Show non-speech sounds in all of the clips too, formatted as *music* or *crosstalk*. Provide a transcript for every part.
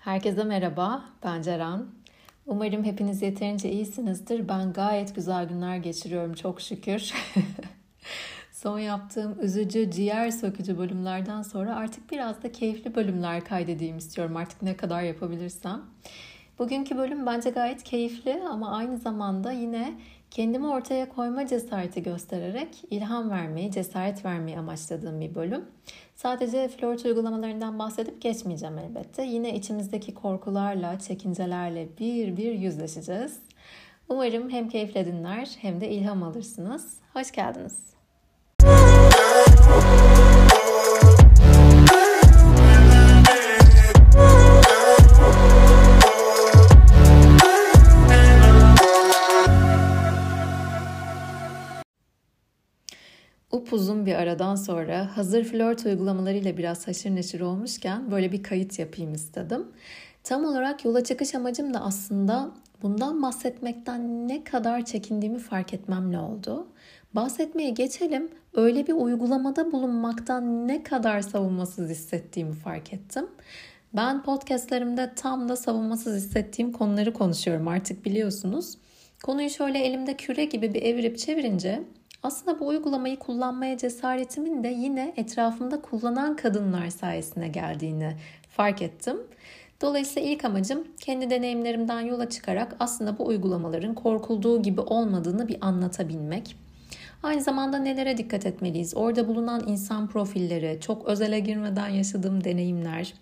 Herkese merhaba, ben Ceren. Umarım hepiniz yeterince iyisinizdir. Ben gayet güzel günler geçiriyorum çok şükür. *laughs* Son yaptığım üzücü, ciğer sökücü bölümlerden sonra artık biraz da keyifli bölümler kaydedeyim istiyorum artık ne kadar yapabilirsem. Bugünkü bölüm bence gayet keyifli ama aynı zamanda yine kendimi ortaya koyma cesareti göstererek ilham vermeyi, cesaret vermeyi amaçladığım bir bölüm. Sadece flört uygulamalarından bahsedip geçmeyeceğim elbette. Yine içimizdeki korkularla, çekincelerle bir bir yüzleşeceğiz. Umarım hem keyifle dinler hem de ilham alırsınız. Hoş geldiniz. Upuzun bir aradan sonra hazır flört uygulamalarıyla biraz haşır neşir olmuşken böyle bir kayıt yapayım istedim. Tam olarak yola çıkış amacım da aslında bundan bahsetmekten ne kadar çekindiğimi fark etmemle oldu. Bahsetmeye geçelim. Öyle bir uygulamada bulunmaktan ne kadar savunmasız hissettiğimi fark ettim. Ben podcastlerimde tam da savunmasız hissettiğim konuları konuşuyorum artık biliyorsunuz. Konuyu şöyle elimde küre gibi bir evirip çevirince aslında bu uygulamayı kullanmaya cesaretimin de yine etrafımda kullanan kadınlar sayesinde geldiğini fark ettim. Dolayısıyla ilk amacım kendi deneyimlerimden yola çıkarak aslında bu uygulamaların korkulduğu gibi olmadığını bir anlatabilmek. Aynı zamanda nelere dikkat etmeliyiz? Orada bulunan insan profilleri, çok özele girmeden yaşadığım deneyimler,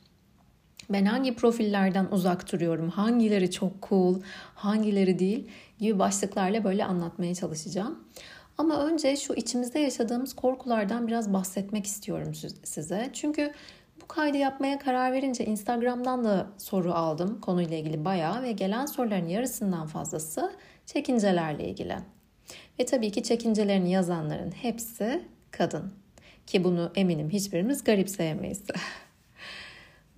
ben hangi profillerden uzak duruyorum, hangileri çok cool, hangileri değil gibi başlıklarla böyle anlatmaya çalışacağım. Ama önce şu içimizde yaşadığımız korkulardan biraz bahsetmek istiyorum size. Çünkü bu kaydı yapmaya karar verince Instagram'dan da soru aldım konuyla ilgili bayağı ve gelen soruların yarısından fazlası çekincelerle ilgili. Ve tabii ki çekincelerini yazanların hepsi kadın. Ki bunu eminim hiçbirimiz garipseyemeyiz. *laughs*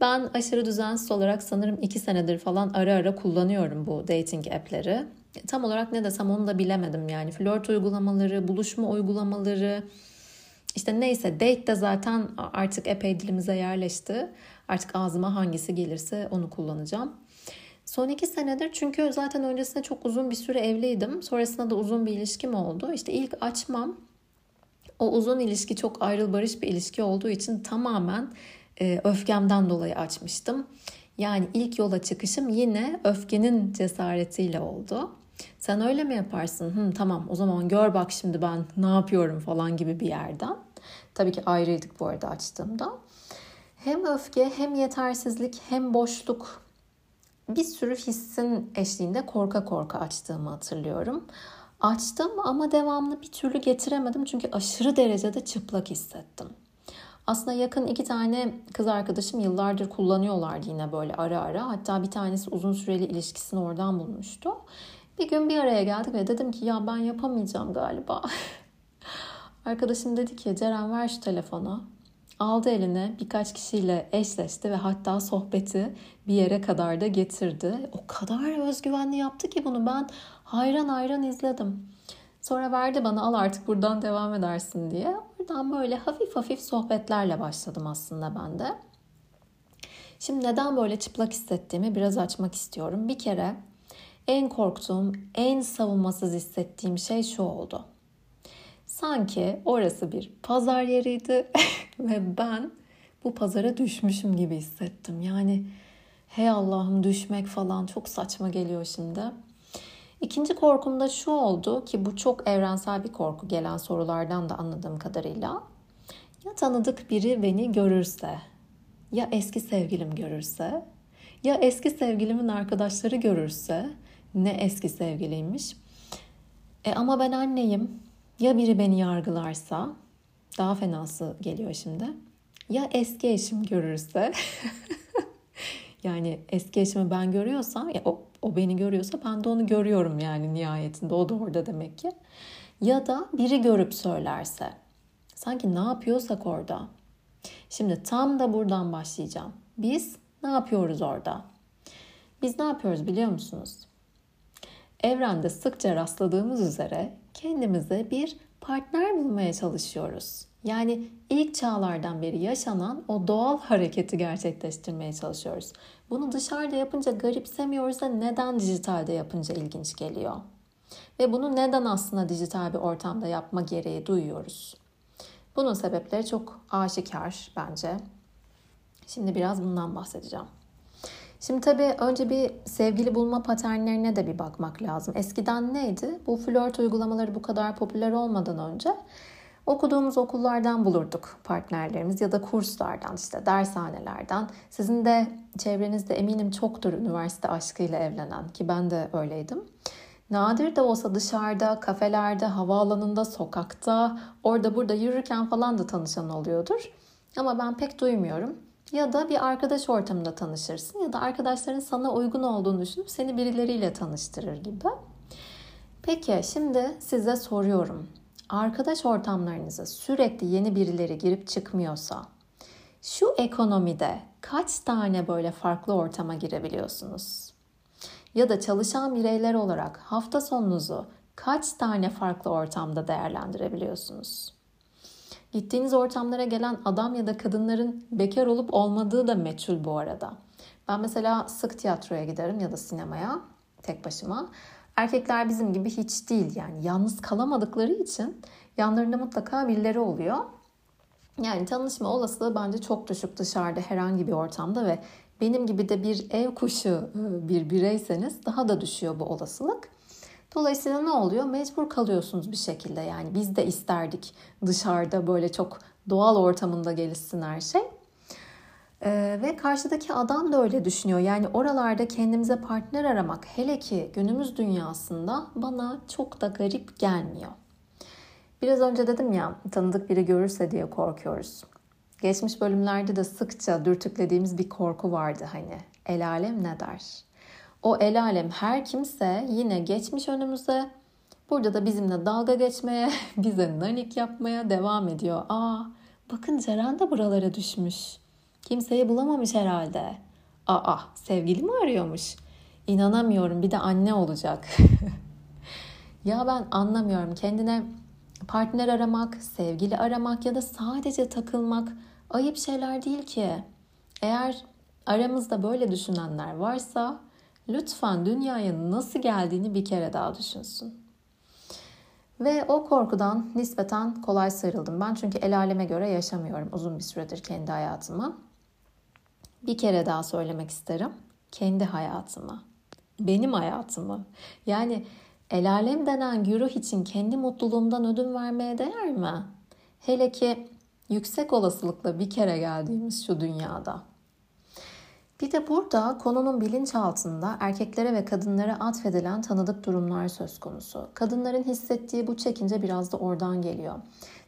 Ben aşırı düzensiz olarak sanırım iki senedir falan ara ara kullanıyorum bu dating app'leri. Tam olarak ne desem onu da bilemedim yani. Flört uygulamaları, buluşma uygulamaları, işte neyse date de zaten artık epey dilimize yerleşti. Artık ağzıma hangisi gelirse onu kullanacağım. Son iki senedir çünkü zaten öncesinde çok uzun bir süre evliydim. Sonrasında da uzun bir ilişkim oldu. İşte ilk açmam o uzun ilişki çok ayrıl barış bir ilişki olduğu için tamamen e, öfkemden dolayı açmıştım. Yani ilk yola çıkışım yine öfkenin cesaretiyle oldu. Sen öyle mi yaparsın? Hı, tamam o zaman gör bak şimdi ben ne yapıyorum falan gibi bir yerden. Tabii ki ayrıydık bu arada açtığımda. Hem öfke hem yetersizlik hem boşluk bir sürü hissin eşliğinde korka korka açtığımı hatırlıyorum. Açtım ama devamlı bir türlü getiremedim çünkü aşırı derecede çıplak hissettim. Aslında yakın iki tane kız arkadaşım yıllardır kullanıyorlardı yine böyle ara ara. Hatta bir tanesi uzun süreli ilişkisini oradan bulmuştu. Bir gün bir araya geldik ve dedim ki ya ben yapamayacağım galiba. *laughs* Arkadaşım dedi ki Ceren ver şu telefonu. Aldı eline birkaç kişiyle eşleşti ve hatta sohbeti bir yere kadar da getirdi. O kadar özgüvenli yaptı ki bunu ben hayran hayran izledim. Sonra verdi bana al artık buradan devam edersin diye. Oradan böyle hafif hafif sohbetlerle başladım aslında ben de. Şimdi neden böyle çıplak hissettiğimi biraz açmak istiyorum. Bir kere en korktuğum, en savunmasız hissettiğim şey şu oldu. Sanki orası bir pazar yeriydi *laughs* ve ben bu pazara düşmüşüm gibi hissettim. Yani hey Allah'ım düşmek falan çok saçma geliyor şimdi. İkinci korkum da şu oldu ki bu çok evrensel bir korku gelen sorulardan da anladığım kadarıyla. Ya tanıdık biri beni görürse, ya eski sevgilim görürse, ya eski sevgilimin arkadaşları görürse, ne eski sevgiliymiş. E ama ben anneyim. Ya biri beni yargılarsa, daha fenası geliyor şimdi. Ya eski eşim görürse, *laughs* yani eski eşimi ben görüyorsam, ya o o beni görüyorsa ben de onu görüyorum yani nihayetinde. O da orada demek ki. Ya da biri görüp söylerse. Sanki ne yapıyorsak orada. Şimdi tam da buradan başlayacağım. Biz ne yapıyoruz orada? Biz ne yapıyoruz biliyor musunuz? Evrende sıkça rastladığımız üzere kendimize bir partner bulmaya çalışıyoruz. Yani ilk çağlardan beri yaşanan o doğal hareketi gerçekleştirmeye çalışıyoruz. Bunu dışarıda yapınca garipsemiyoruz da neden dijitalde yapınca ilginç geliyor? Ve bunu neden aslında dijital bir ortamda yapma gereği duyuyoruz? Bunun sebepleri çok aşikar bence. Şimdi biraz bundan bahsedeceğim. Şimdi tabii önce bir sevgili bulma paternlerine de bir bakmak lazım. Eskiden neydi? Bu flört uygulamaları bu kadar popüler olmadan önce okuduğumuz okullardan bulurduk partnerlerimiz ya da kurslardan işte dershanelerden. Sizin de çevrenizde eminim çoktur üniversite aşkıyla evlenen ki ben de öyleydim. Nadir de olsa dışarıda, kafelerde, havaalanında, sokakta, orada burada yürürken falan da tanışan oluyordur. Ama ben pek duymuyorum. Ya da bir arkadaş ortamında tanışırsın ya da arkadaşların sana uygun olduğunu düşünüp seni birileriyle tanıştırır gibi. Peki şimdi size soruyorum. Arkadaş ortamlarınıza sürekli yeni birileri girip çıkmıyorsa şu ekonomide kaç tane böyle farklı ortama girebiliyorsunuz? Ya da çalışan bireyler olarak hafta sonunuzu kaç tane farklı ortamda değerlendirebiliyorsunuz? Gittiğiniz ortamlara gelen adam ya da kadınların bekar olup olmadığı da meçhul bu arada. Ben mesela sık tiyatroya giderim ya da sinemaya tek başıma. Erkekler bizim gibi hiç değil yani yalnız kalamadıkları için yanlarında mutlaka birileri oluyor. Yani tanışma olasılığı bence çok düşük dışarıda herhangi bir ortamda ve benim gibi de bir ev kuşu ıı, bir bireyseniz daha da düşüyor bu olasılık. Dolayısıyla ne oluyor? Mecbur kalıyorsunuz bir şekilde. Yani biz de isterdik dışarıda böyle çok doğal ortamında gelişsin her şey. Ee, ve karşıdaki adam da öyle düşünüyor. Yani oralarda kendimize partner aramak hele ki günümüz dünyasında bana çok da garip gelmiyor. Biraz önce dedim ya tanıdık biri görürse diye korkuyoruz. Geçmiş bölümlerde de sıkça dürtüklediğimiz bir korku vardı hani. El alem ne der? O el alem her kimse yine geçmiş önümüze. Burada da bizimle dalga geçmeye, *laughs* bize nanik yapmaya devam ediyor. Aa bakın Ceren de buralara düşmüş. Kimseyi bulamamış herhalde. Aa sevgili mi arıyormuş? İnanamıyorum bir de anne olacak. *laughs* ya ben anlamıyorum kendine partner aramak, sevgili aramak ya da sadece takılmak ayıp şeyler değil ki. Eğer aramızda böyle düşünenler varsa lütfen dünyaya nasıl geldiğini bir kere daha düşünsün. Ve o korkudan nispeten kolay sıyrıldım ben. Çünkü el aleme göre yaşamıyorum uzun bir süredir kendi hayatımı. Bir kere daha söylemek isterim. Kendi hayatımı. Benim hayatımı. Yani el alem denen güruh için kendi mutluluğumdan ödün vermeye değer mi? Hele ki yüksek olasılıkla bir kere geldiğimiz şu dünyada. Bir de burada konunun bilinçaltında erkeklere ve kadınlara atfedilen tanıdık durumlar söz konusu. Kadınların hissettiği bu çekince biraz da oradan geliyor.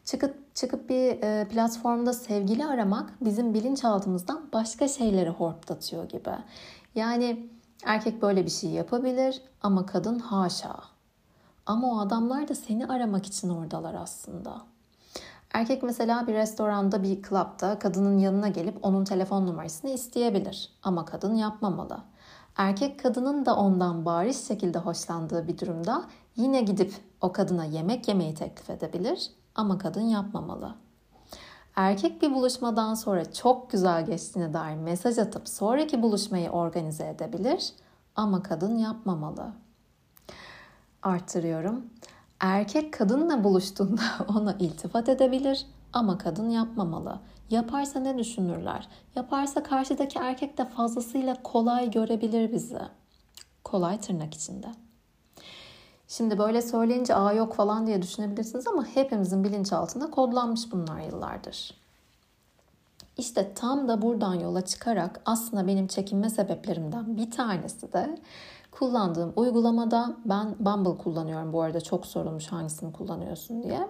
Çıkıp çıkıp bir e, platformda sevgili aramak bizim bilinçaltımızdan başka şeyleri hortlatıyor gibi. Yani erkek böyle bir şey yapabilir ama kadın haşa. Ama o adamlar da seni aramak için oradalar aslında. Erkek mesela bir restoranda, bir klapta kadının yanına gelip onun telefon numarasını isteyebilir ama kadın yapmamalı. Erkek kadının da ondan bariz şekilde hoşlandığı bir durumda yine gidip o kadına yemek yemeyi teklif edebilir ama kadın yapmamalı. Erkek bir buluşmadan sonra çok güzel geçtiğine dair mesaj atıp sonraki buluşmayı organize edebilir ama kadın yapmamalı. Artırıyorum. Erkek kadınla buluştuğunda *laughs* ona iltifat edebilir ama kadın yapmamalı. Yaparsa ne düşünürler? Yaparsa karşıdaki erkek de fazlasıyla kolay görebilir bizi. Kolay tırnak içinde. Şimdi böyle söyleyince aa yok falan diye düşünebilirsiniz ama hepimizin bilinçaltında kodlanmış bunlar yıllardır. İşte tam da buradan yola çıkarak aslında benim çekinme sebeplerimden bir tanesi de kullandığım uygulamada ben Bumble kullanıyorum bu arada çok sorulmuş hangisini kullanıyorsun diye.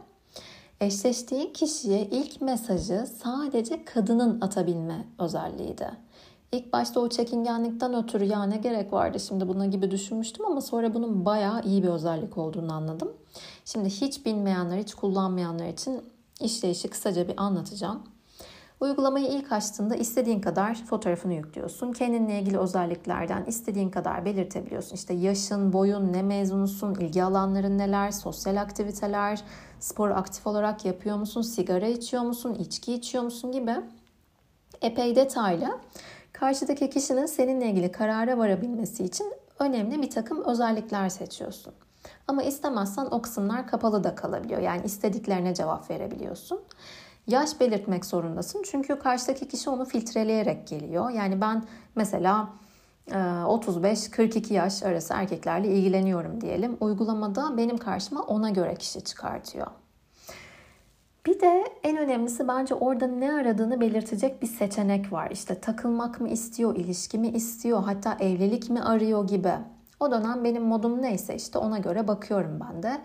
Eşleştiği kişiye ilk mesajı sadece kadının atabilme özelliğiydi. İlk başta o çekingenlikten ötürü ya ne gerek vardı şimdi buna gibi düşünmüştüm ama sonra bunun bayağı iyi bir özellik olduğunu anladım. Şimdi hiç bilmeyenler, hiç kullanmayanlar için işleyişi kısaca bir anlatacağım. Uygulamayı ilk açtığında istediğin kadar fotoğrafını yüklüyorsun. Kendinle ilgili özelliklerden istediğin kadar belirtebiliyorsun. İşte yaşın, boyun, ne mezunusun, ilgi alanların neler, sosyal aktiviteler, spor aktif olarak yapıyor musun, sigara içiyor musun, içki içiyor musun gibi epey detaylı. Karşıdaki kişinin seninle ilgili karara varabilmesi için önemli bir takım özellikler seçiyorsun. Ama istemezsen o kısımlar kapalı da kalabiliyor. Yani istediklerine cevap verebiliyorsun. Yaş belirtmek zorundasın. Çünkü karşıdaki kişi onu filtreleyerek geliyor. Yani ben mesela 35-42 e, yaş arası erkeklerle ilgileniyorum diyelim. Uygulamada benim karşıma ona göre kişi çıkartıyor. Bir de en önemlisi bence orada ne aradığını belirtecek bir seçenek var. İşte takılmak mı istiyor, ilişki mi istiyor, hatta evlilik mi arıyor gibi. O dönem benim modum neyse işte ona göre bakıyorum ben de.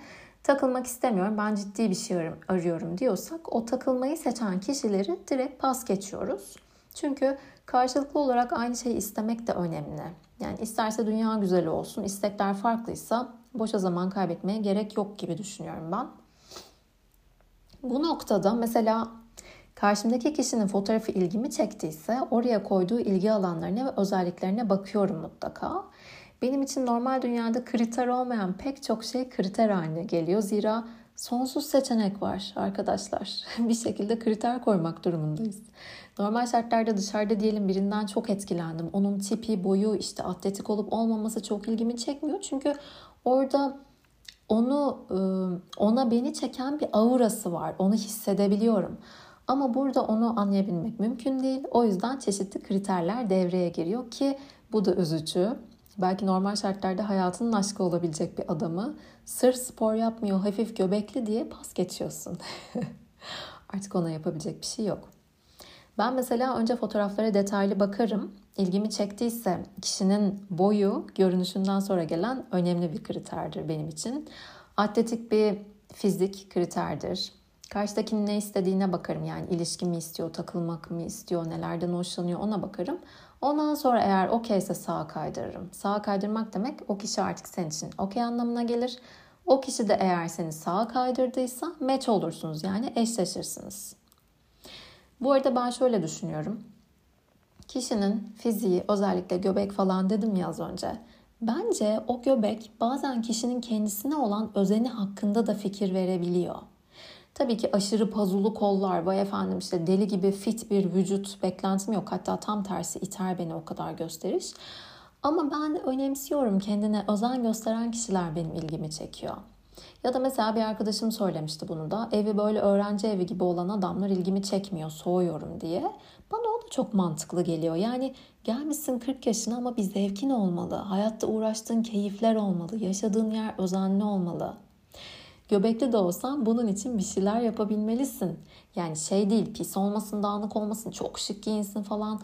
Takılmak istemiyorum, ben ciddi bir şey arıyorum diyorsak o takılmayı seçen kişileri direkt pas geçiyoruz. Çünkü karşılıklı olarak aynı şeyi istemek de önemli. Yani isterse dünya güzel olsun, istekler farklıysa boşa zaman kaybetmeye gerek yok gibi düşünüyorum ben. Bu noktada mesela karşımdaki kişinin fotoğrafı ilgimi çektiyse oraya koyduğu ilgi alanlarına ve özelliklerine bakıyorum mutlaka. Benim için normal dünyada kriter olmayan pek çok şey kriter haline geliyor. Zira sonsuz seçenek var arkadaşlar. *laughs* bir şekilde kriter koymak durumundayız. Normal şartlarda dışarıda diyelim birinden çok etkilendim. Onun tipi, boyu, işte atletik olup olmaması çok ilgimi çekmiyor. Çünkü orada onu ıı, ona beni çeken bir aurası var. Onu hissedebiliyorum. Ama burada onu anlayabilmek mümkün değil. O yüzden çeşitli kriterler devreye giriyor ki bu da üzücü. Belki normal şartlarda hayatının aşkı olabilecek bir adamı sırf spor yapmıyor, hafif göbekli diye pas geçiyorsun. *laughs* Artık ona yapabilecek bir şey yok. Ben mesela önce fotoğraflara detaylı bakarım. İlgimi çektiyse kişinin boyu görünüşünden sonra gelen önemli bir kriterdir benim için. Atletik bir fizik kriterdir. Karşıdakinin ne istediğine bakarım. Yani ilişki mi istiyor, takılmak mı istiyor, nelerden hoşlanıyor ona bakarım. Ondan sonra eğer okeyse sağa kaydırırım. Sağa kaydırmak demek o kişi artık senin için okey anlamına gelir. O kişi de eğer seni sağa kaydırdıysa match olursunuz yani eşleşirsiniz. Bu arada ben şöyle düşünüyorum. Kişinin fiziği özellikle göbek falan dedim ya az önce. Bence o göbek bazen kişinin kendisine olan özeni hakkında da fikir verebiliyor. Tabii ki aşırı pazulu kollar, vay efendim işte deli gibi fit bir vücut beklentim yok. Hatta tam tersi iter beni o kadar gösteriş. Ama ben önemsiyorum kendine özen gösteren kişiler benim ilgimi çekiyor. Ya da mesela bir arkadaşım söylemişti bunu da. Evi böyle öğrenci evi gibi olan adamlar ilgimi çekmiyor, soğuyorum diye. Bana o da çok mantıklı geliyor. Yani gelmişsin 40 yaşına ama bir zevkin olmalı. Hayatta uğraştığın keyifler olmalı. Yaşadığın yer özenli olmalı. Göbekli de olsan bunun için bir şeyler yapabilmelisin. Yani şey değil pis olmasın, dağınık olmasın, çok şık giyinsin falan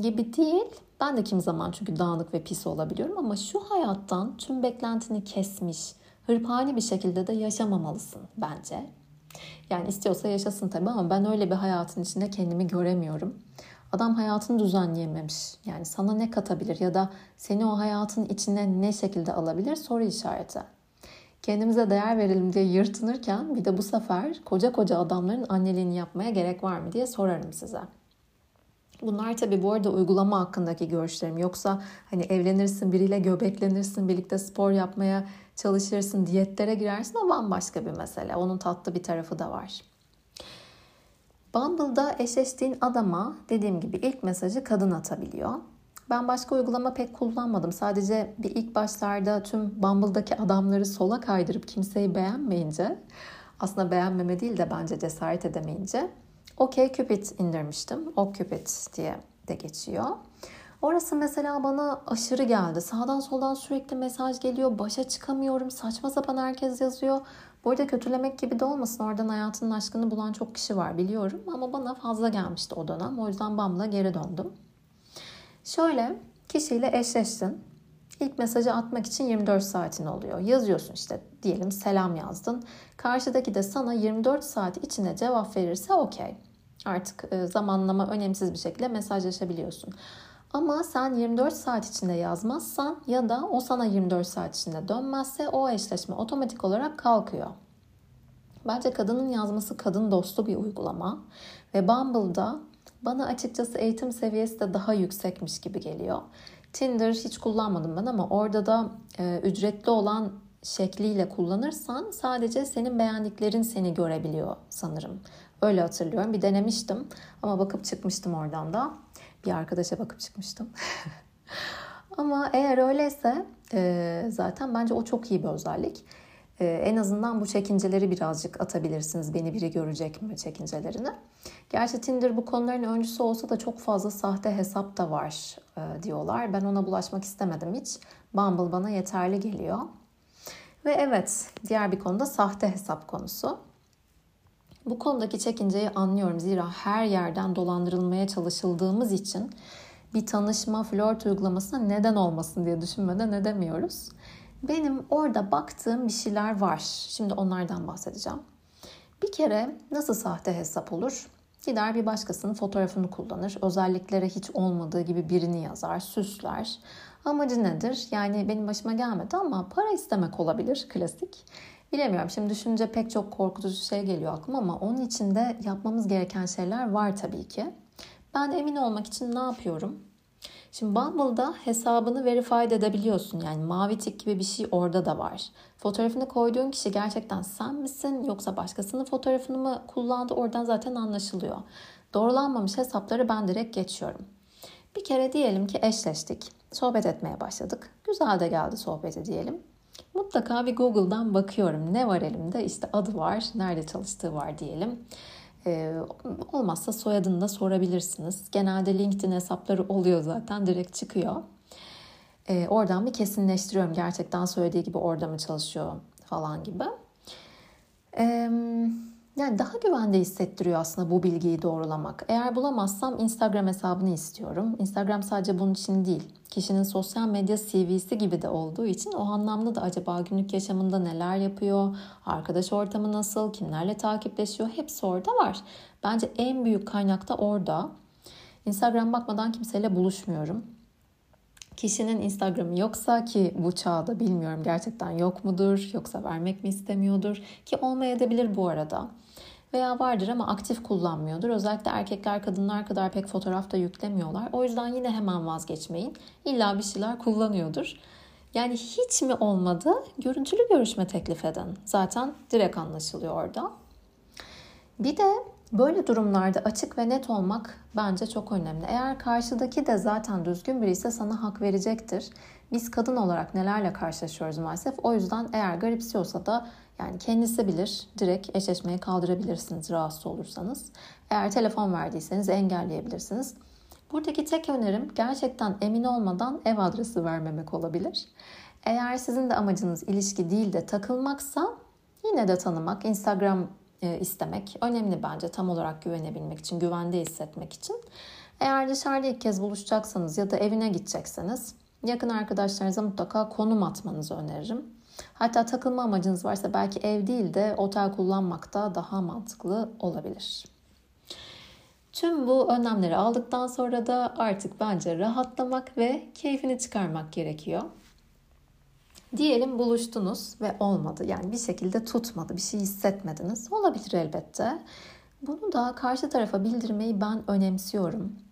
gibi değil. Ben de kim zaman çünkü dağınık ve pis olabiliyorum ama şu hayattan tüm beklentini kesmiş, hırpani bir şekilde de yaşamamalısın bence. Yani istiyorsa yaşasın tabii ama ben öyle bir hayatın içinde kendimi göremiyorum. Adam hayatını düzenleyememiş. Yani sana ne katabilir ya da seni o hayatın içine ne şekilde alabilir soru işareti. Kendimize değer verelim diye yırtınırken bir de bu sefer koca koca adamların anneliğini yapmaya gerek var mı diye sorarım size. Bunlar tabii bu arada uygulama hakkındaki görüşlerim. Yoksa hani evlenirsin biriyle göbeklenirsin, birlikte spor yapmaya çalışırsın, diyetlere girersin o bambaşka bir mesele. Onun tatlı bir tarafı da var. Bumble'da eşleştiğin adama dediğim gibi ilk mesajı kadın atabiliyor. Ben başka uygulama pek kullanmadım. Sadece bir ilk başlarda tüm Bumble'daki adamları sola kaydırıp kimseyi beğenmeyince aslında beğenmeme değil de bence cesaret edemeyince OK Cupid indirmiştim. O Cupid diye de geçiyor. Orası mesela bana aşırı geldi. Sağdan soldan sürekli mesaj geliyor. Başa çıkamıyorum. Saçma sapan herkes yazıyor. Bu arada kötülemek gibi de olmasın. Oradan hayatının aşkını bulan çok kişi var biliyorum. Ama bana fazla gelmişti o dönem. O yüzden Bum'la geri döndüm. Şöyle kişiyle eşleştin. İlk mesajı atmak için 24 saatin oluyor. Yazıyorsun işte diyelim selam yazdın. Karşıdaki de sana 24 saat içinde cevap verirse okey. Artık e, zamanlama önemsiz bir şekilde mesajlaşabiliyorsun. Ama sen 24 saat içinde yazmazsan ya da o sana 24 saat içinde dönmezse o eşleşme otomatik olarak kalkıyor. Bence kadının yazması kadın dostu bir uygulama. Ve Bumble'da bana açıkçası eğitim seviyesi de daha yüksekmiş gibi geliyor. Tinder hiç kullanmadım ben ama orada da e, ücretli olan şekliyle kullanırsan sadece senin beğendiklerin seni görebiliyor sanırım. Öyle hatırlıyorum. Bir denemiştim ama bakıp çıkmıştım oradan da. Bir arkadaşa bakıp çıkmıştım. *laughs* ama eğer öyleyse e, zaten bence o çok iyi bir özellik. E, en azından bu çekinceleri birazcık atabilirsiniz. Beni biri görecek mi çekincelerini. Gerçi Tinder bu konuların öncüsü olsa da çok fazla sahte hesap da var e, diyorlar. Ben ona bulaşmak istemedim hiç. Bumble bana yeterli geliyor. Ve evet diğer bir konuda sahte hesap konusu. Bu konudaki çekinceyi anlıyorum zira her yerden dolandırılmaya çalışıldığımız için bir tanışma, flört uygulamasına neden olmasın diye düşünmeden edemiyoruz. Benim orada baktığım bir şeyler var. Şimdi onlardan bahsedeceğim. Bir kere nasıl sahte hesap olur? Gider bir başkasının fotoğrafını kullanır. Özelliklere hiç olmadığı gibi birini yazar, süsler. Amacı nedir? Yani benim başıma gelmedi ama para istemek olabilir klasik. Bilemiyorum şimdi düşünce pek çok korkutucu şey geliyor aklıma ama onun içinde yapmamız gereken şeyler var tabii ki. Ben emin olmak için ne yapıyorum? Şimdi Bumble'da hesabını verified edebiliyorsun. Yani mavi tik gibi bir şey orada da var. Fotoğrafını koyduğun kişi gerçekten sen misin yoksa başkasının fotoğrafını mı kullandı oradan zaten anlaşılıyor. Doğrulanmamış hesapları ben direkt geçiyorum. Bir kere diyelim ki eşleştik. Sohbet etmeye başladık. Güzel de geldi sohbeti diyelim. Mutlaka bir Google'dan bakıyorum. Ne var elimde? İşte adı var, nerede çalıştığı var diyelim. Ee, olmazsa soyadını da sorabilirsiniz. Genelde LinkedIn hesapları oluyor zaten direkt çıkıyor. Ee, oradan bir kesinleştiriyorum gerçekten söylediği gibi orada mı çalışıyor falan gibi. Ee, yani daha güvende hissettiriyor aslında bu bilgiyi doğrulamak. Eğer bulamazsam Instagram hesabını istiyorum. Instagram sadece bunun için değil. Kişinin sosyal medya CV'si gibi de olduğu için o anlamda da acaba günlük yaşamında neler yapıyor, arkadaş ortamı nasıl, kimlerle takipleşiyor hepsi orada var. Bence en büyük kaynak da orada. Instagram bakmadan kimseyle buluşmuyorum. Kişinin Instagram'ı yoksa ki bu çağda bilmiyorum gerçekten yok mudur yoksa vermek mi istemiyordur ki olmayabilir bu arada veya vardır ama aktif kullanmıyordur. Özellikle erkekler kadınlar kadar pek fotoğraf da yüklemiyorlar. O yüzden yine hemen vazgeçmeyin. İlla bir şeyler kullanıyordur. Yani hiç mi olmadı? Görüntülü görüşme teklif edin. Zaten direkt anlaşılıyor orada. Bir de böyle durumlarda açık ve net olmak bence çok önemli. Eğer karşıdaki de zaten düzgün biri ise sana hak verecektir. Biz kadın olarak nelerle karşılaşıyoruz maalesef. O yüzden eğer garipsiyorsa da yani kendisi bilir. Direkt eşleşmeyi kaldırabilirsiniz rahatsız olursanız. Eğer telefon verdiyseniz engelleyebilirsiniz. Buradaki tek önerim gerçekten emin olmadan ev adresi vermemek olabilir. Eğer sizin de amacınız ilişki değil de takılmaksa yine de tanımak, Instagram e, istemek önemli bence tam olarak güvenebilmek için, güvende hissetmek için. Eğer dışarıda ilk kez buluşacaksanız ya da evine gidecekseniz yakın arkadaşlarınıza mutlaka konum atmanızı öneririm. Hatta takılma amacınız varsa belki ev değil de otel kullanmak da daha mantıklı olabilir. Tüm bu önlemleri aldıktan sonra da artık bence rahatlamak ve keyfini çıkarmak gerekiyor. Diyelim buluştunuz ve olmadı. Yani bir şekilde tutmadı, bir şey hissetmediniz. Olabilir elbette. Bunu da karşı tarafa bildirmeyi ben önemsiyorum.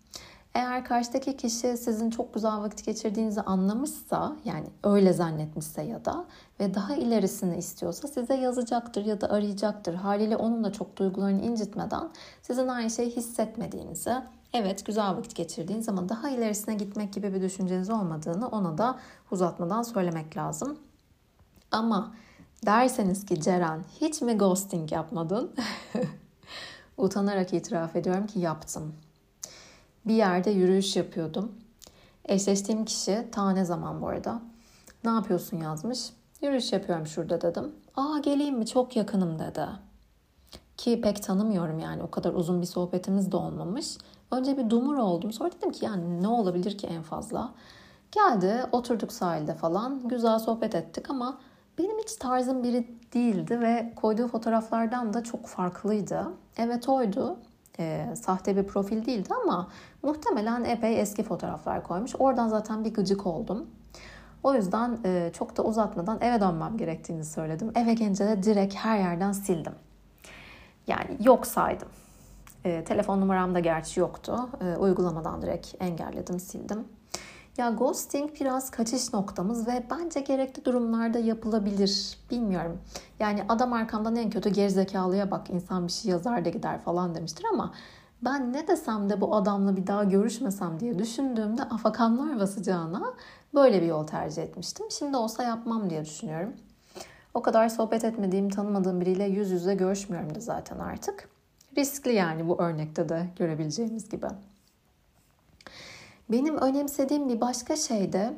Eğer karşıdaki kişi sizin çok güzel vakit geçirdiğinizi anlamışsa yani öyle zannetmişse ya da ve daha ilerisini istiyorsa size yazacaktır ya da arayacaktır. Haliyle onun da çok duygularını incitmeden sizin aynı şeyi hissetmediğinizi Evet güzel vakit geçirdiğiniz ama daha ilerisine gitmek gibi bir düşünceniz olmadığını ona da uzatmadan söylemek lazım. Ama derseniz ki Ceren hiç mi ghosting yapmadın? *laughs* Utanarak itiraf ediyorum ki yaptım bir yerde yürüyüş yapıyordum. Eşleştiğim kişi ta ne zaman bu arada. Ne yapıyorsun yazmış. Yürüyüş yapıyorum şurada dedim. Aa geleyim mi çok yakınım dedi. Ki pek tanımıyorum yani o kadar uzun bir sohbetimiz de olmamış. Önce bir dumur oldum. Sonra dedim ki yani ne olabilir ki en fazla. Geldi oturduk sahilde falan. Güzel sohbet ettik ama benim hiç tarzım biri değildi ve koyduğu fotoğraflardan da çok farklıydı. Evet oydu e, sahte bir profil değildi ama muhtemelen epey eski fotoğraflar koymuş. Oradan zaten bir gıcık oldum. O yüzden e, çok da uzatmadan eve dönmem gerektiğini söyledim. Eve gelince de direkt her yerden sildim. Yani yok saydım. E, telefon numaram da gerçi yoktu. E, uygulamadan direkt engelledim, sildim. Ya ghosting biraz kaçış noktamız ve bence gerekli durumlarda yapılabilir. Bilmiyorum. Yani adam arkamdan en kötü gerizekalıya bak insan bir şey yazar da gider falan demiştir ama ben ne desem de bu adamla bir daha görüşmesem diye düşündüğümde afakanlar basacağına böyle bir yol tercih etmiştim. Şimdi olsa yapmam diye düşünüyorum. O kadar sohbet etmediğim, tanımadığım biriyle yüz yüze görüşmüyorum da zaten artık. Riskli yani bu örnekte de görebileceğimiz gibi. Benim önemsediğim bir başka şey de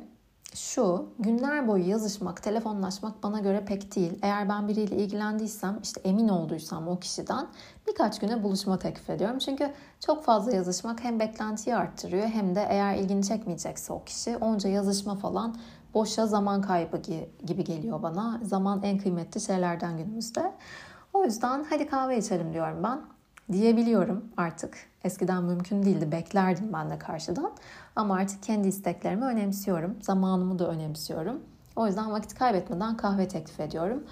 şu, günler boyu yazışmak, telefonlaşmak bana göre pek değil. Eğer ben biriyle ilgilendiysem, işte emin olduysam o kişiden birkaç güne buluşma teklif ediyorum. Çünkü çok fazla yazışmak hem beklentiyi arttırıyor hem de eğer ilgini çekmeyecekse o kişi onca yazışma falan boşa zaman kaybı gibi geliyor bana. Zaman en kıymetli şeylerden günümüzde. O yüzden hadi kahve içelim diyorum ben. Diyebiliyorum artık. Eskiden mümkün değildi. Beklerdim ben de karşıdan. Ama artık kendi isteklerimi önemsiyorum. Zamanımı da önemsiyorum. O yüzden vakit kaybetmeden kahve teklif ediyorum.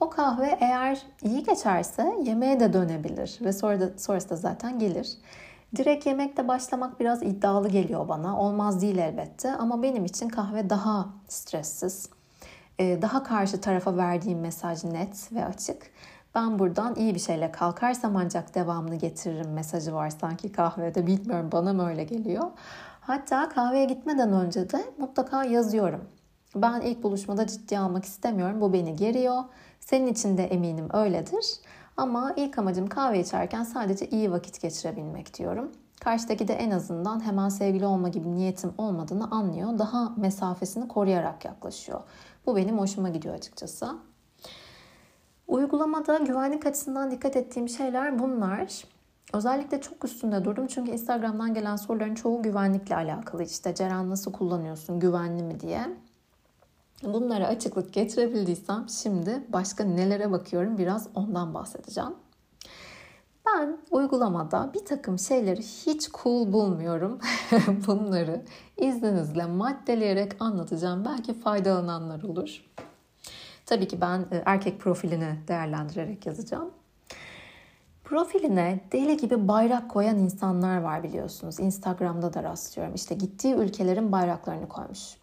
O kahve eğer iyi geçerse yemeğe de dönebilir ve sonra da, sonrası da zaten gelir. Direkt yemekte başlamak biraz iddialı geliyor bana. Olmaz değil elbette ama benim için kahve daha stressiz. Ee, daha karşı tarafa verdiğim mesaj net ve açık. Ben buradan iyi bir şeyle kalkarsam ancak devamını getiririm mesajı var sanki kahvede. Bilmiyorum bana mı öyle geliyor. Hatta kahveye gitmeden önce de mutlaka yazıyorum. Ben ilk buluşmada ciddiye almak istemiyorum. Bu beni geriyor. Senin için de eminim öyledir. Ama ilk amacım kahve içerken sadece iyi vakit geçirebilmek diyorum. Karşıdaki de en azından hemen sevgili olma gibi niyetim olmadığını anlıyor. Daha mesafesini koruyarak yaklaşıyor. Bu benim hoşuma gidiyor açıkçası. Uygulamada güvenlik açısından dikkat ettiğim şeyler bunlar. Özellikle çok üstünde durdum çünkü Instagram'dan gelen soruların çoğu güvenlikle alakalı. İşte Ceren nasıl kullanıyorsun, güvenli mi diye. Bunlara açıklık getirebildiysem şimdi başka nelere bakıyorum biraz ondan bahsedeceğim. Ben uygulamada bir takım şeyleri hiç cool bulmuyorum. *laughs* Bunları izninizle maddeleyerek anlatacağım. Belki faydalananlar olur. Tabii ki ben e, erkek profilini değerlendirerek yazacağım. Profiline deli gibi bayrak koyan insanlar var biliyorsunuz. Instagram'da da rastlıyorum. İşte gittiği ülkelerin bayraklarını koymuş.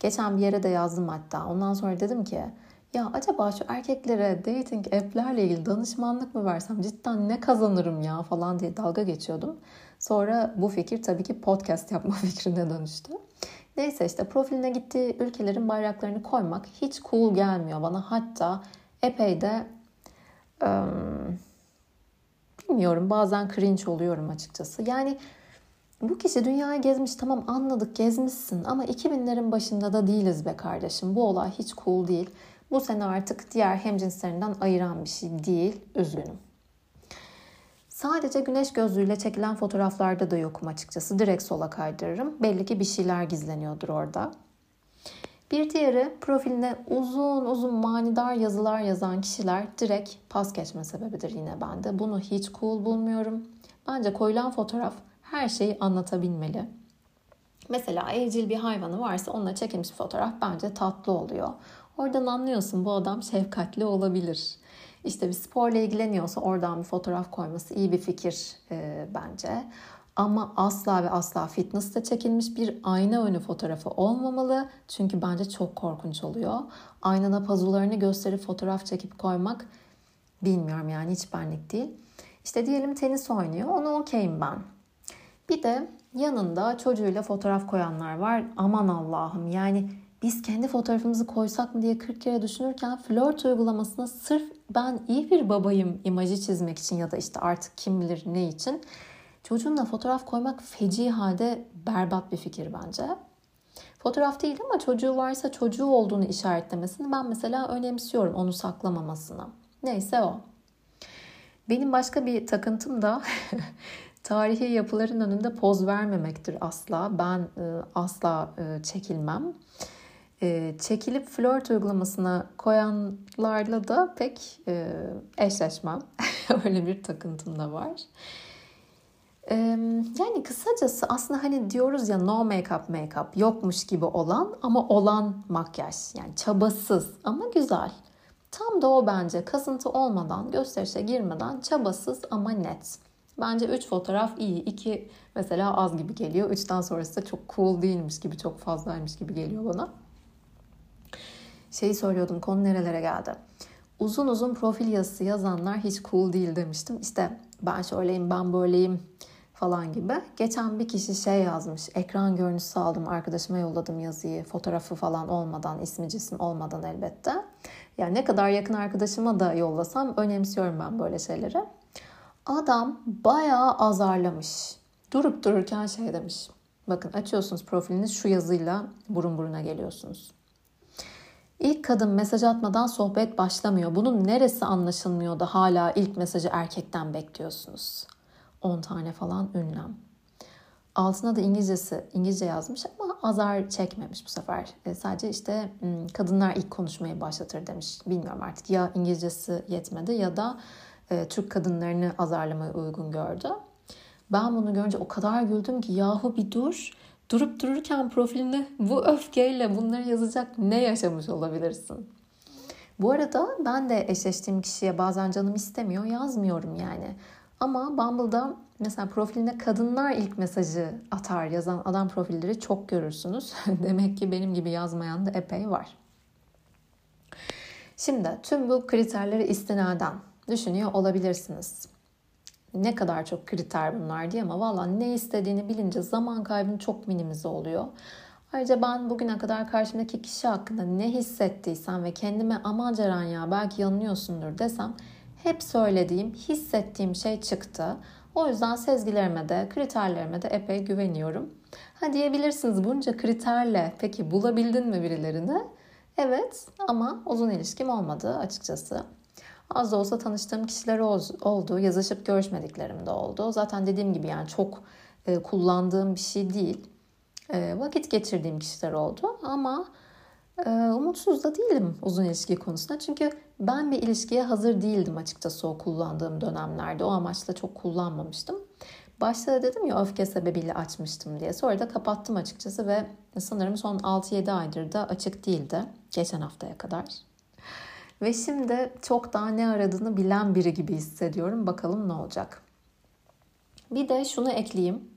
Geçen bir yere de yazdım hatta. Ondan sonra dedim ki ya acaba şu erkeklere dating app'lerle ilgili danışmanlık mı versem cidden ne kazanırım ya falan diye dalga geçiyordum. Sonra bu fikir tabii ki podcast yapma *laughs* fikrine dönüştü. Neyse işte profiline gittiği ülkelerin bayraklarını koymak hiç cool gelmiyor bana. Hatta epey de um, bilmiyorum bazen cringe oluyorum açıkçası. Yani bu kişi dünyayı gezmiş tamam anladık gezmişsin ama 2000'lerin başında da değiliz be kardeşim. Bu olay hiç cool değil. Bu seni artık diğer hemcinslerinden ayıran bir şey değil. Üzgünüm. Sadece güneş gözlüğüyle çekilen fotoğraflarda da yokum açıkçası. Direkt sola kaydırırım. Belli ki bir şeyler gizleniyordur orada. Bir diğeri profiline uzun uzun manidar yazılar yazan kişiler direkt pas geçme sebebidir yine bende. Bunu hiç cool bulmuyorum. Bence koyulan fotoğraf her şeyi anlatabilmeli. Mesela evcil bir hayvanı varsa onunla çekilmiş fotoğraf bence tatlı oluyor. Oradan anlıyorsun bu adam şefkatli olabilir. İşte bir sporla ilgileniyorsa oradan bir fotoğraf koyması iyi bir fikir e, bence. Ama asla ve asla fitness'te çekilmiş bir ayna önü fotoğrafı olmamalı. Çünkü bence çok korkunç oluyor. Aynada pazularını gösterip fotoğraf çekip koymak bilmiyorum yani hiç benlik değil. İşte diyelim tenis oynuyor. Onu okeyim ben. Bir de yanında çocuğuyla fotoğraf koyanlar var. Aman Allah'ım yani biz kendi fotoğrafımızı koysak mı diye 40 kere düşünürken flört uygulamasına sırf ben iyi bir babayım imajı çizmek için ya da işte artık kim bilir ne için çocuğunla fotoğraf koymak feci halde berbat bir fikir bence. Fotoğraf değil ama çocuğu varsa çocuğu olduğunu işaretlemesini ben mesela önemsiyorum onu saklamamasını. Neyse o. Benim başka bir takıntım da *laughs* tarihi yapıların önünde poz vermemektir asla. Ben e, asla e, çekilmem e, çekilip flört uygulamasına koyanlarla da pek e, eşleşmem. *laughs* Öyle bir takıntım da var. Yani kısacası aslında hani diyoruz ya no make-up make-up yokmuş gibi olan ama olan makyaj. Yani çabasız ama güzel. Tam da o bence kasıntı olmadan, gösterişe girmeden çabasız ama net. Bence 3 fotoğraf iyi. 2 mesela az gibi geliyor. 3'ten sonrası da çok cool değilmiş gibi, çok fazlaymış gibi geliyor bana. Şeyi söylüyordum, konu nerelere geldi. Uzun uzun profil yazısı yazanlar hiç cool değil demiştim. İşte ben şöyleyim, ben böyleyim falan gibi. Geçen bir kişi şey yazmış. Ekran görüntüsü aldım, arkadaşıma yolladım yazıyı. Fotoğrafı falan olmadan, ismi cisim olmadan elbette. Yani ne kadar yakın arkadaşıma da yollasam önemsiyorum ben böyle şeyleri. Adam bayağı azarlamış. Durup dururken şey demiş. Bakın açıyorsunuz profiliniz şu yazıyla burun buruna geliyorsunuz. İlk kadın mesaj atmadan sohbet başlamıyor. Bunun neresi anlaşılmıyor da hala ilk mesajı erkekten bekliyorsunuz. 10 tane falan ünlem. Altına da İngilizcesi, İngilizce yazmış ama azar çekmemiş bu sefer. E, sadece işte kadınlar ilk konuşmayı başlatır demiş. Bilmiyorum artık ya İngilizcesi yetmedi ya da e, Türk kadınlarını azarlamayı uygun gördü. Ben bunu görünce o kadar güldüm ki yahu bir dur. Durup dururken profilinde bu öfkeyle bunları yazacak ne yaşamış olabilirsin? Bu arada ben de eşleştiğim kişiye bazen canım istemiyor yazmıyorum yani. Ama Bumble'da mesela profiline kadınlar ilk mesajı atar yazan adam profilleri çok görürsünüz. *laughs* Demek ki benim gibi yazmayan da epey var. Şimdi tüm bu kriterleri istinaden düşünüyor olabilirsiniz. Ne kadar çok kriter bunlar diye ama valla ne istediğini bilince zaman kaybın çok minimize oluyor. Ayrıca ben bugüne kadar karşımdaki kişi hakkında ne hissettiysem ve kendime aman Ceren ya belki yanılıyorsundur desem hep söylediğim, hissettiğim şey çıktı. O yüzden sezgilerime de, kriterlerime de epey güveniyorum. Ha diyebilirsiniz bunca kriterle peki bulabildin mi birilerini? Evet ama uzun ilişkim olmadı açıkçası. Az da olsa tanıştığım kişiler oldu. Yazışıp görüşmediklerim de oldu. Zaten dediğim gibi yani çok e, kullandığım bir şey değil. E, vakit geçirdiğim kişiler oldu ama e, umutsuz da değilim uzun ilişki konusunda. Çünkü ben bir ilişkiye hazır değildim açıkçası o kullandığım dönemlerde. O amaçla çok kullanmamıştım. Başta da dedim ya öfke sebebiyle açmıştım diye. Sonra da kapattım açıkçası ve sanırım son 6-7 aydır da açık değildi. Geçen haftaya kadar. Ve şimdi çok daha ne aradığını bilen biri gibi hissediyorum. Bakalım ne olacak. Bir de şunu ekleyeyim.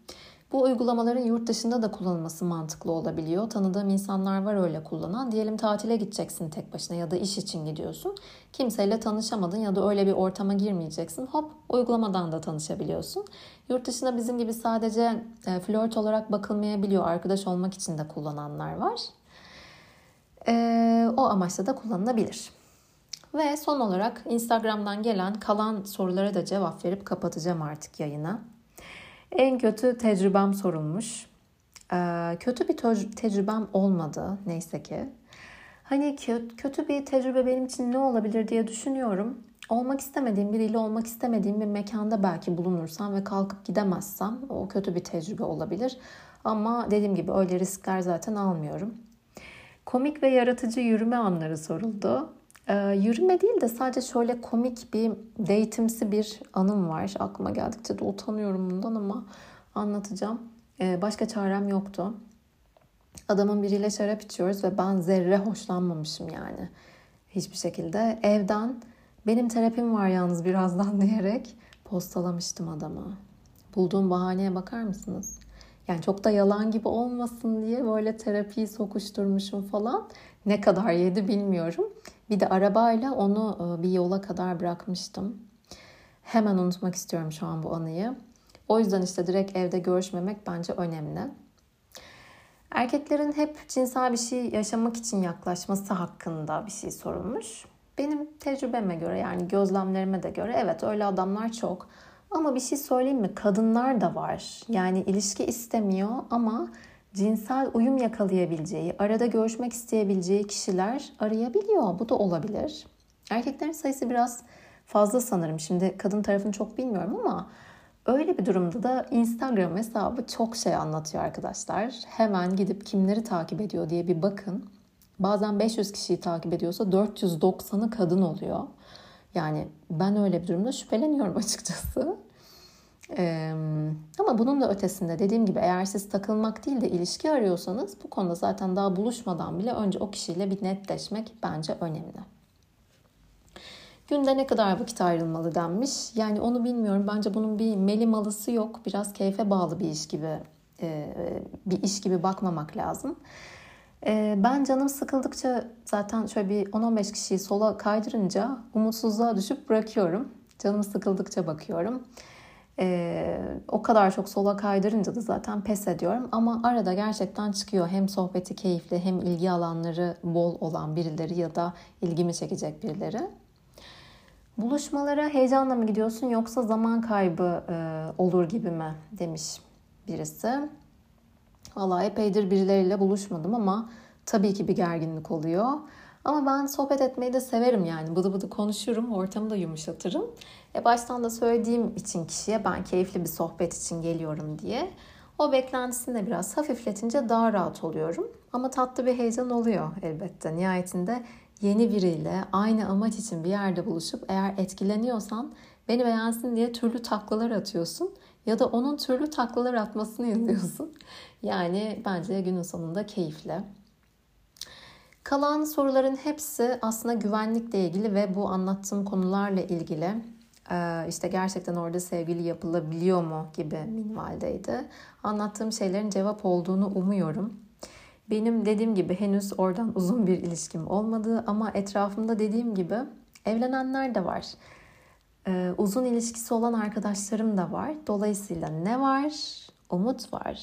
Bu uygulamaların yurt dışında da kullanılması mantıklı olabiliyor. Tanıdığım insanlar var öyle kullanan. Diyelim tatile gideceksin tek başına ya da iş için gidiyorsun. Kimseyle tanışamadın ya da öyle bir ortama girmeyeceksin. Hop uygulamadan da tanışabiliyorsun. Yurt dışında bizim gibi sadece e, flört olarak bakılmayabiliyor. Arkadaş olmak için de kullananlar var. E, o amaçla da kullanılabilir. Ve son olarak Instagram'dan gelen kalan sorulara da cevap verip kapatacağım artık yayına. En kötü tecrübem sorulmuş. Ee, kötü bir tecrübem olmadı neyse ki. Hani kötü bir tecrübe benim için ne olabilir diye düşünüyorum. Olmak istemediğim biriyle olmak istemediğim bir mekanda belki bulunursam ve kalkıp gidemezsem o kötü bir tecrübe olabilir. Ama dediğim gibi öyle riskler zaten almıyorum. Komik ve yaratıcı yürüme anları soruldu. Ee, yürüme değil de sadece şöyle komik bir date'imsi bir anım var. Aklıma geldikçe de utanıyorum bundan ama anlatacağım. Ee, başka çarem yoktu. Adamın biriyle şarap içiyoruz ve ben zerre hoşlanmamışım yani. Hiçbir şekilde. Evden benim terapim var yalnız birazdan *laughs* diyerek postalamıştım adamı. Bulduğum bahaneye bakar mısınız? Yani çok da yalan gibi olmasın diye böyle terapiyi sokuşturmuşum falan. Ne kadar yedi bilmiyorum. Bir de arabayla onu e, bir yola kadar bırakmıştım. Hemen unutmak istiyorum şu an bu anıyı. O yüzden işte direkt evde görüşmemek bence önemli. Erkeklerin hep cinsel bir şey yaşamak için yaklaşması hakkında bir şey sorulmuş. Benim tecrübeme göre yani gözlemlerime de göre evet öyle adamlar çok. Ama bir şey söyleyeyim mi? Kadınlar da var. Yani ilişki istemiyor ama cinsel uyum yakalayabileceği, arada görüşmek isteyebileceği kişiler arayabiliyor. Bu da olabilir. Erkeklerin sayısı biraz fazla sanırım. Şimdi kadın tarafını çok bilmiyorum ama öyle bir durumda da Instagram hesabı çok şey anlatıyor arkadaşlar. Hemen gidip kimleri takip ediyor diye bir bakın. Bazen 500 kişiyi takip ediyorsa 490'ı kadın oluyor. Yani ben öyle bir durumda şüpheleniyorum *laughs* açıkçası. Ee, ama bunun da ötesinde dediğim gibi eğer siz takılmak değil de ilişki arıyorsanız bu konuda zaten daha buluşmadan bile önce o kişiyle bir netleşmek bence önemli. Günde ne kadar vakit ayrılmalı denmiş. Yani onu bilmiyorum. Bence bunun bir melimalısı yok. Biraz keyfe bağlı bir iş gibi e, bir iş gibi bakmamak lazım. E, ben canım sıkıldıkça zaten şöyle bir 10-15 kişiyi sola kaydırınca umutsuzluğa düşüp bırakıyorum. Canım sıkıldıkça bakıyorum. Ee, o kadar çok sola kaydırınca da zaten pes ediyorum. Ama arada gerçekten çıkıyor hem sohbeti keyifli hem ilgi alanları bol olan birileri ya da ilgimi çekecek birileri. Buluşmalara heyecanla mı gidiyorsun yoksa zaman kaybı e, olur gibi mi demiş birisi. Valla epeydir birileriyle buluşmadım ama tabii ki bir gerginlik oluyor. Ama ben sohbet etmeyi de severim yani. Bıdı bıdı konuşurum, ortamı da yumuşatırım. E baştan da söylediğim için kişiye ben keyifli bir sohbet için geliyorum diye. O beklentisini de biraz hafifletince daha rahat oluyorum. Ama tatlı bir heyecan oluyor elbette. Nihayetinde yeni biriyle aynı amaç için bir yerde buluşup eğer etkileniyorsan beni beğensin diye türlü taklalar atıyorsun ya da onun türlü taklalar atmasını yazıyorsun. *laughs* Yani bence günün sonunda keyifli. Kalan soruların hepsi aslında güvenlikle ilgili ve bu anlattığım konularla ilgili. Ee, işte gerçekten orada sevgili yapılabiliyor mu gibi minvaldeydi. Anlattığım şeylerin cevap olduğunu umuyorum. Benim dediğim gibi henüz oradan *laughs* uzun bir ilişkim olmadı ama etrafımda dediğim gibi evlenenler de var. Ee, uzun ilişkisi olan arkadaşlarım da var. Dolayısıyla ne var? Umut var.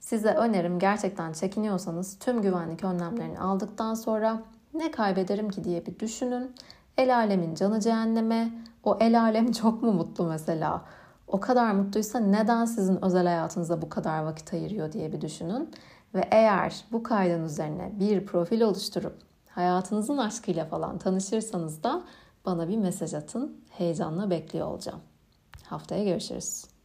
Size önerim gerçekten çekiniyorsanız tüm güvenlik önlemlerini aldıktan sonra ne kaybederim ki diye bir düşünün. El alemin canı cehenneme. O el alem *laughs* çok mu mutlu mesela? O kadar mutluysa neden sizin özel hayatınıza bu kadar vakit ayırıyor diye bir düşünün. Ve eğer bu kaydın üzerine bir profil oluşturup hayatınızın aşkıyla falan tanışırsanız da bana bir mesaj atın. Heyecanla bekliyor olacağım. Haftaya görüşürüz.